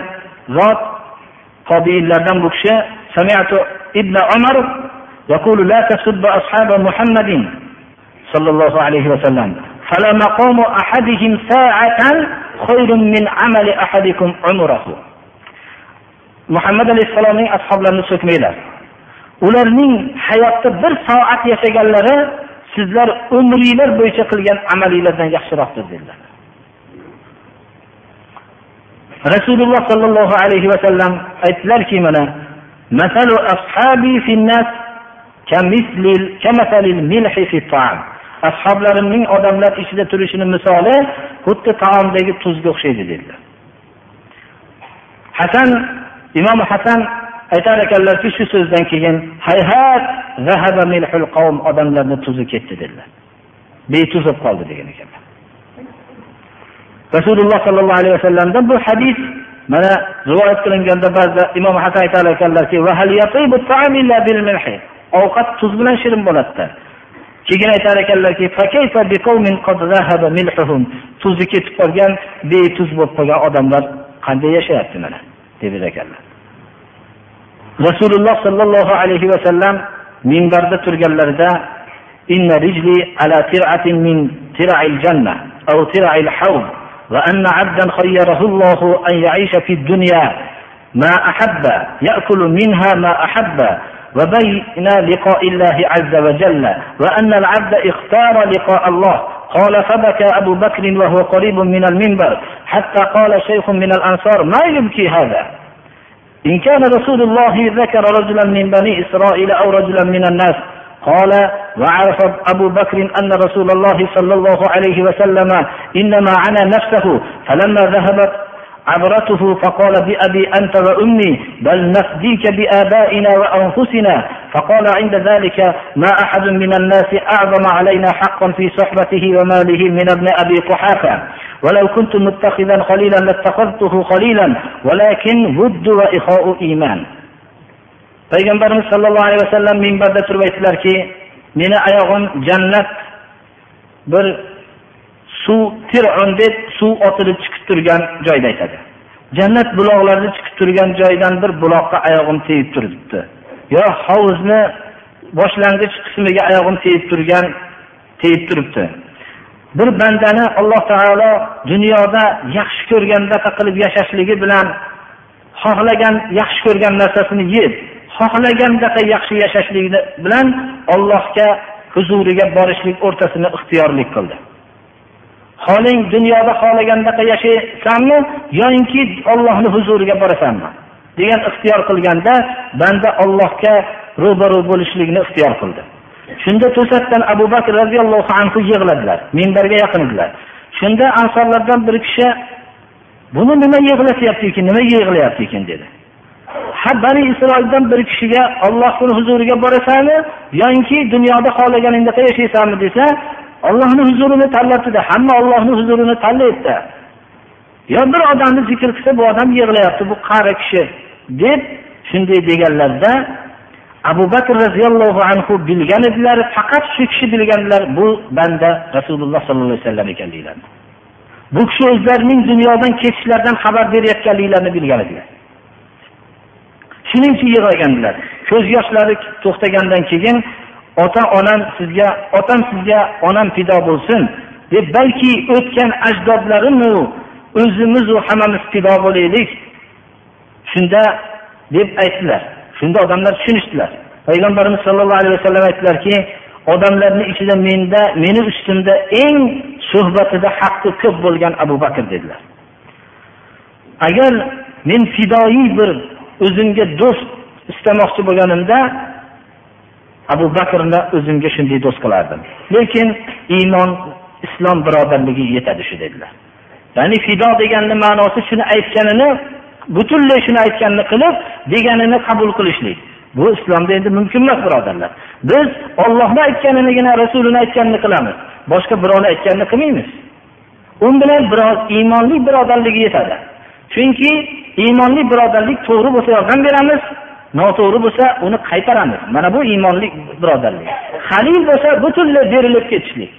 zot tobiinlardan bu kishi سمعت ابن عمر يقول لا تسب أصحاب محمد صلى الله عليه وسلم فلا مقام أحدهم ساعة خير من عمل أحدكم عمره muhammad alayhissalomning ashoblarini so'kmanglar ularning hayotda bir soat yashaganlari sizlar umringlar bo'yicha qilgan amalinglardan yaxshiroqdir dedilar rasululloh sollallohu alayhi vasallam aytdilarki mana مثل أصحابي في الناس كمثل كمثل الملح في الطعام ashoblarimning odamlar ichida turishini misoli xuddi taomdagi tuzga o'xshaydi dedilar hasan imom hasan aytar ekanlarki shu so'zdan keyin hayhat odamlarni tuzi ketdi dedilar. Betuz bo'lib qoldi degan ekanlar. Rasululloh sollallohu alayhi vasallamdan bu hadis mana rivoyat qilinganda ba'zida imom hasan aytar ekanlarki ovqat tuz bilan shirin bo'ladida keyin aytar ekanlarki tuzi ketib qolgan betuz bo'lib qolgan odamlar qanday yashayapti mana? Dedi ekanlar rasululloh sollallohu alayhi vasallam minbarda turganlarida inna rijli ala tir'atin min tira'il janna aw tira'il hawd وأن عبدا خيره الله أن يعيش في الدنيا ما أحب يأكل منها ما أحب وبين لقاء الله عز وجل وأن العبد اختار لقاء الله. قال فبكى أبو بكر وهو قريب من المنبر حتى قال شيخ من الأنصار ما يبكي هذا؟ إن كان رسول الله ذكر رجلا من بني إسرائيل أو رجلا من الناس قال وعرف أبو بكر أن رسول الله صلى الله عليه وسلم إنما عنا نفسه فلما ذهبت عبرته فقال بأبي أنت وأمي بل نفديك بآبائنا وأنفسنا. فقال عند ذلك ما أحد من الناس أعظم علينا حقا في صحبته وماله من ابن أبي قحافة. ولو كنت متخذا خليلا لاتخذته خليلا ولكن ود وإخاء إيمان. payg'ambarimiz sollallohu alayhi vasallam minbarda turib aytdilarki meni oyog'im jannat bir suv fir'on deb suv otilib chiqib turgan joyda aytadi. Jannat buloqlari chiqib turgan joydan bir buloqqa oyog'im tegib turibdi. Yo hovuzni boshlang'ich qismiga oyog'im tegib turgan tegib turibdi. Bir bandani alloh taolo dunyoda yaxshi ko'rgandaqa qilib yashashligi bilan xohlagan yaxshi ko'rgan narsasini yeb xohlagandaqa yaxshi yashashligi bilan Allohga huzuriga borishlik o'rtasini ixtiyorlik qildi. Xohling dunyoda xohlagandaqa yashaysanmi yoinki ollohni huzuriga borasanmi degan ixtiyor qilganda banda Allohga ro'baro bo'lishlikni ixtiyor qildi. Shunda to'satdan Abu Bakr radhiyallohu anhu yig'ladilar, minbarga yaqin edilar. Shunda ansorlardan bir kishi buni nima yig'latyapti ekan, nima yig'layapti ekan dedi. Ha Bani Isroildan bir kishiga ollohni huzuriga borasanmi yoki dunyoda xohlaganingda yashaysanmi desa, Allohning huzurini tanlabdida Hamma Allohning huzurini tanlaydida Yo bir odamni zikr qilsa bu odam yig'layapti, bu qari kishi deb shunday deganlarda Abu Bakr radhiyallohu anhu bilgan edilar, faqat shu kishi bilganlar bu banda Rasululloh sollallohu alayhi vasallam ekanliklarini. Bu kishi o'zlarining dunyodan ketishlaridan xabar berayotganliklarini bilgan edilar. Shuning uchun yig'laganlar. Ko'z yoshlari to'xtagandan keyin ota onam sizga, otam sizga, onam fido bo'lsin deb balki o'tgan ajdodlarimu o'zimiz va hammamiz fido bo'laylik. Shunda deb aytdilar. Shunda odamlar tushunishdilar. Payg'ambarimiz sollallohu alayhi vasallam aytdilarki, odamlarning ichida menda, meni ustimda eng suhbatida haqqi ko'p bo'lgan Abu Bakr dedilar. Agar men fidoyi bir o'zimga do'st istamoqchi bo'lganimda Abu Bakrni o'zimga shunday do'st qilardim. Lekin iymon, islom birodarligi yetadi shu dedilar. Ya'ni fido deganni ma'nosi shuni aytganini butunlay shuni aytganini qilib, deganini qabul qilishlik. Bu islomda endi mumkin emas, birodarlar. Biz ollohni aytganinigina, Rasulini aytganini qilamiz. Boshqa birovni aytganini qilmaymiz. U bilan biroz iymonli birodarligi yetadi. Chunki iymonli birodarlik to'g'ri bo'lsa yordam beramiz, noto'g'ri bo'lsa uni qaytaramiz. Mana bu iymonli birodarlik. Halil bo'lsa butunlay berilib ketishlik.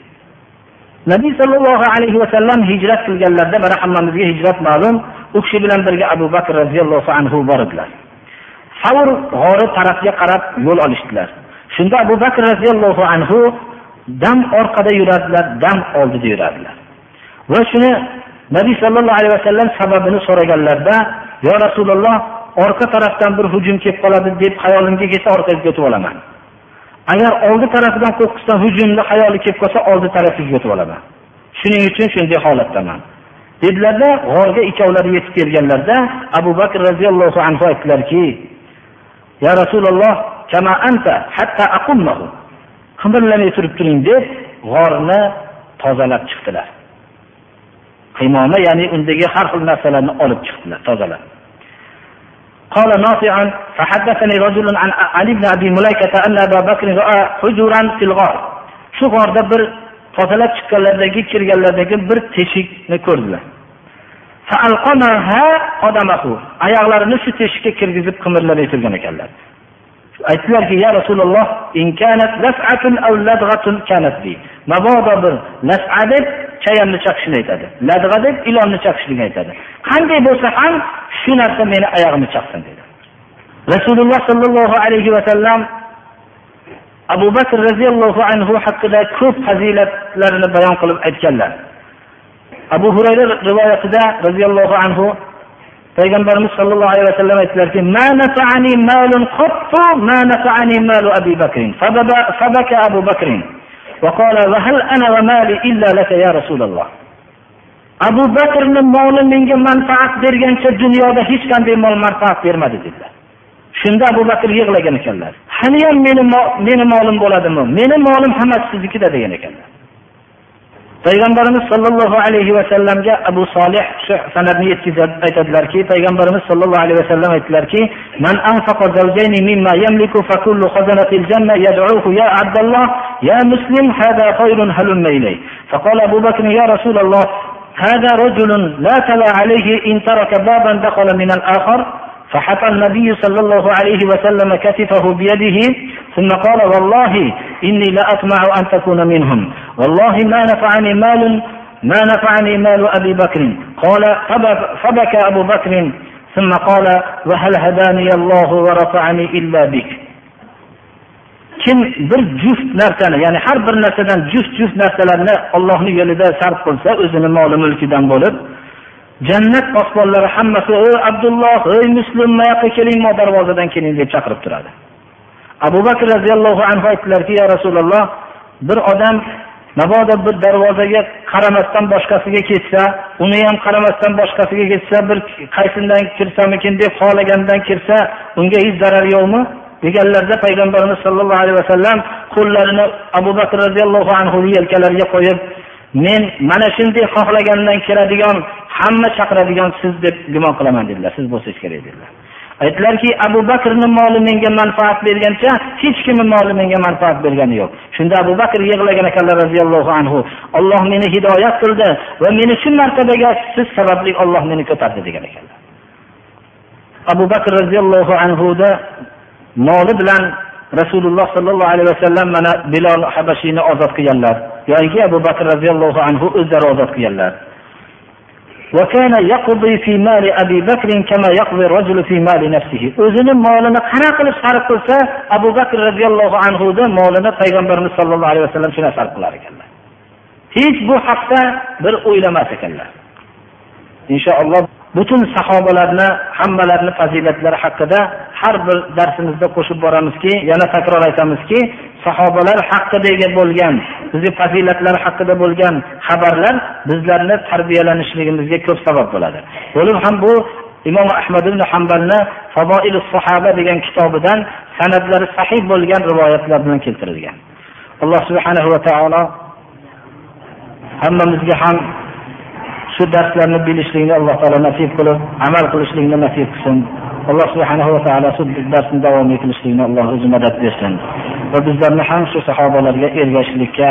Nabiy sallallohu alayhi va sallam hijrat qilganlarda mana hammamizga hijrat ma'lum, u kishi bilan birga Abu Bakr radhiyallohu anhu bor edilar Savr g'ori tarafga qarab yo'l olishdilar. Shunda Abu Bakr radhiyallohu anhu dam orqada yuradilar, dam oldida yuradilar. Va shuni Nabiy sallallohu alayhi vasallam sababini so'raganlarda, yo Rasululloh, orqa tarafdan bir hujum kelib qoladi deb xayolimga kelsa orqaga o'tib olaman. Agar oldi tarafidan qo'qqisdan hujumni xayoli kelib qolsa, oldi tarafiga o'tib olaman. Shuning uchun shunday holatdaman." Dedilarda, g'orga ikkovlari yetib kelganlarda Abu Bakr radhiyallohu anhu aytdilarki, "Ya Rasululloh, kama anta hatta aqummahu." Qimirlamay turib turing deb g'orni tozalab chiqdilar. Qimoma, ya'ni undagi har xil narsalarni olib chiqdilar, tozalab. قال نافع فحدثني رجل عن علي بن ابي مليكه ان ابا بكر راى حجرا في الغار shu g'orda bir tozalab chiqqanlardagi kirganlardagi bir teshikni ko'rdilar oyoqlarini shu teshikka kirgizib qimirlamay turgan ekanlar aytdilarki ya rasululloh mabodo bir las'a deb chayonni chaqishini aytadi. Ladg'a deb ilonni chaqishligini aytadi. Qanday bo'lsa ham shu narsa meni oyog'imni chaqsin dedi. Rasululloh sollallohu alayhi vasallam abu bakr roziyallohu anhu haqida ko'p fazilatlarini bayon qilib aytganlar. Abu hurayra rivoyatida roziyallohu anhu payg'ambarimiz sollallohu alayhi vasallam aytdilarki ma nafa'ani malun qattu ma nafa'ani malu abi bakrin. Fabaka abu bakrin. abu bakrni moli menga manfaat bergancha dunyoda hech qanday mol manfaat bermadi dedilar shunda abu bakr yig'lagan ekanlar haliyam meni meni molim bo'ladimi meni molim hammasi siznikida degan ekanlar payg'ambarimiz sollallohu alayhi vasallamga abu solih sanadni yetkazib aytadilarki payg'ambarimiz sollallohu alayhi vasallam aytdilarki man الله هذا رجل لا تلا عليه إن ترك بابا دخل من الآخر فحطى النبي صلى الله عليه وسلم كتفه بيده ثم قال والله إني لأطمع أن تكون منهم والله ما نفعني مال ما نفعني مال أبي بكر قال فبكى أبو بكر ثم قال وهل هداني الله ورفعني إلا بك kim bir juft narsani ya'ni har bir narsadan juft juft narsalarni Allohning yo'lida sarf qilsa o'zini moli mulkidan bo'lib jannat posbonlari hammasi ey abdulloh ey muslim yoqqa keling mo darvozadan keling deb chaqirib turadi abu bakr roziyallohu anhu aytdilarki yo rasululloh bir odam mabodo bir darvozaga qaramasdan boshqasiga ketsa uni ham qaramasdan boshqasiga ketsa bir qaysindan kirsamikin deb xohlagandan kirsa unga hech zarar yo'qmi? Deganlarda payg'ambarimiz sollallohu alayhi vasallam qo'llarini abu bakr roziyallohu anhu yelkalariga qo'yib men mana shunday xohlagandan kiradigan hamma chaqiradigan siz deb gumon qilaman dedilar. Siz bo'lsangiz kerak dedilar. Aytdilarki abu bakrni moli menga manfaat bergancha hech kimni moli menga manfaat bergani yo'q. Shunda abu bakr yig'lagan ekanlar roziyallohu anhu olloh meni hidoyat qildi va meni shu martabaga siz sababli olloh meni ko'tardi degan ekanlar abu bakr roziyallohu anhuda moli bilan rasululloh sollallohu alayhi vasallam mana bilol habashiyni ozod qilganlar yoki abu bakr roziyallohu anhu o'zlari ozod qilganlar. وكان يقضي في مال أبي بكر كما يقضي الرجل في مال نفسه o'zini molini qanaqa qilib sarf qilsa abu bakr roziyallohu anhuni molini payg'ambarimiz sollallohu alayhi vasallam shunday sarf qilar ekanlar hech bu haqda bir o'ylamas ekanlar inshaalloh butun sahobalarni hammalarini fazilatlari haqida har bir darsimizda qo'shib boramizki yana takror aytamizki sahobalar haqidagi bo'lgan bizni fazilatlari haqida bo'lgan xabarlar bizlarni tarbiyalanishligimizga ko'p sabab bo'ladi. Bo'lib ham bu imom ahmad ibn hambalni faboil sahaba degan kitobidan san'atlari sahih bo'lgan rivoyatlar bilan keltirilgan. Alloh subhanahu va taolo hammamizga ham shu darslarni bilishlikni alloh taolo nasib qilib amal qilishlikni nasib qilsin. Alloh subhanahu va taolo shu darsni davom ettirishlikni alloh o'zi madad bersin. Va bizlarni ham shu sahobalarga ergashishlikka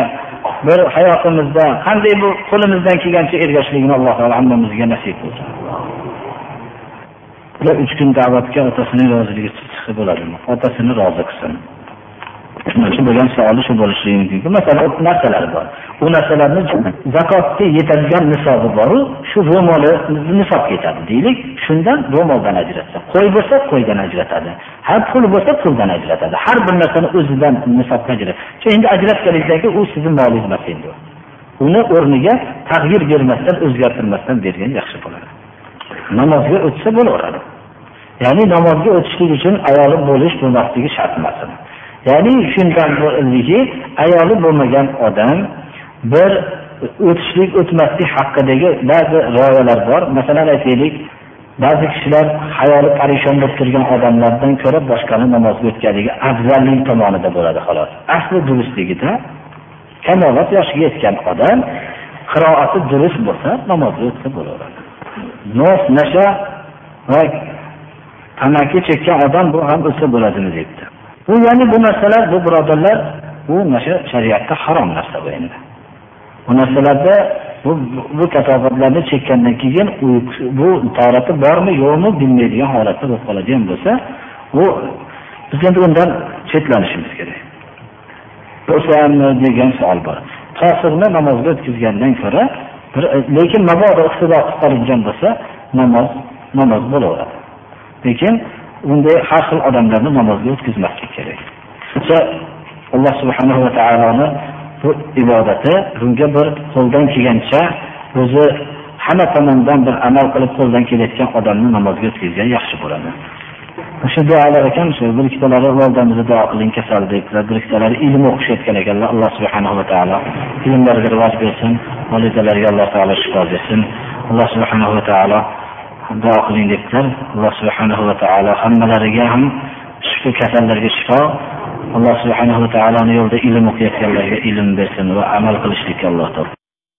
bir hayotimizda qanday bu qo'limizdan kelgancha ergashishlikni alloh taolo hammamizga nasib qilsin. Uch kun da'vatga otasining roziligi chiqsa bo'ladimi? Otasini rozi qilsin. Shu bo'lgan savoli shu bo'lishligi mumkinki masalan narsalar bor. U narsalarni zakotga yetadigan nisobi boru shu ro'moli nisobga yetadi deylik. Shundan ro'moldan ajratsa qo'y bo'lsa qo'ydan ajratadi. Har pul bo'lsa puldan ajratadi. Har bir narsani o'zidan nisobga ajratadi endi ajratganingizdan keyin u sizni molingiz emas endi uni o'rniga tag'yir bermasdan o'zgartirmasdan bergan yaxshi bo'ladi. Namozga o'tsa bo'laveradi. Ya'ni namozga o'tishlik uchun ayoli bo'lish bo'lmasligi shart emas ya'ni shundan bildiki ayoli bo'lmagan odam bir o'tishlik o'tmaslik haqidagi ba'zi rioyalar bor. Masalan aytaylik ba'zi kishilar hayoli parishon bo'lib turgan odamlardan ko'ra boshqani namozga o'tganligi afzallik tomonida bo'ladi xolos. Asli durustligida kamolat yoshiga yetgan odam qiroati durust bo'lsa namozga o'tsa bo'laveradi. Nos nasha va tamaki chekkan odam bu ham o'tsa bo'ladimi debdi. Bu ya'ni bu narsalar bu birodarlar bu nasha shariatda harom narsa bu endi. Bu narsalarda bu bu katofatlarni chekkandan keyin bu torati bormi yo'qmi bilmaydigan holatda bo'lib qoladigan bo'lsa bu biz endi undan chetlanishimiz kerak. O'sammi degan savol bor. Qosirni namozga o'tkazgandan ko'ra bir lekin mabodo iqtido qilib qolingan bo'lsa namoz namoz bo'laveradi. Lekin bunday har xil odamlarni namozga o'tkazmaslik kerak. Alloh subhanahu va taoloni bu ibodati bunga bir qo'ldan kelgancha o'zi hamma tomondan bir amal qilib qo'ldan kelayotgan odamni namozga o'tkazgan yaxshi bo'ladi. O'sha duolar ekan shu bir ikkitalari volidamizni duo qiling kasal deydilar bir ikkitalari ilm o'qishayotgan ekanlar alloh subhanahu va taolo ilmlariga rivoj bersin volidalariga alloh taolo shifo bersin. Alloh subhanahu va taolo duo qiling debdilar. Alloh subhanahu va taolo hammalariga ham shu kasallarga shifo. Alloh subhanahu va taoloni yo'lida ilm o'qiyotganlarga ilm bersin va amal qilishlikka alloh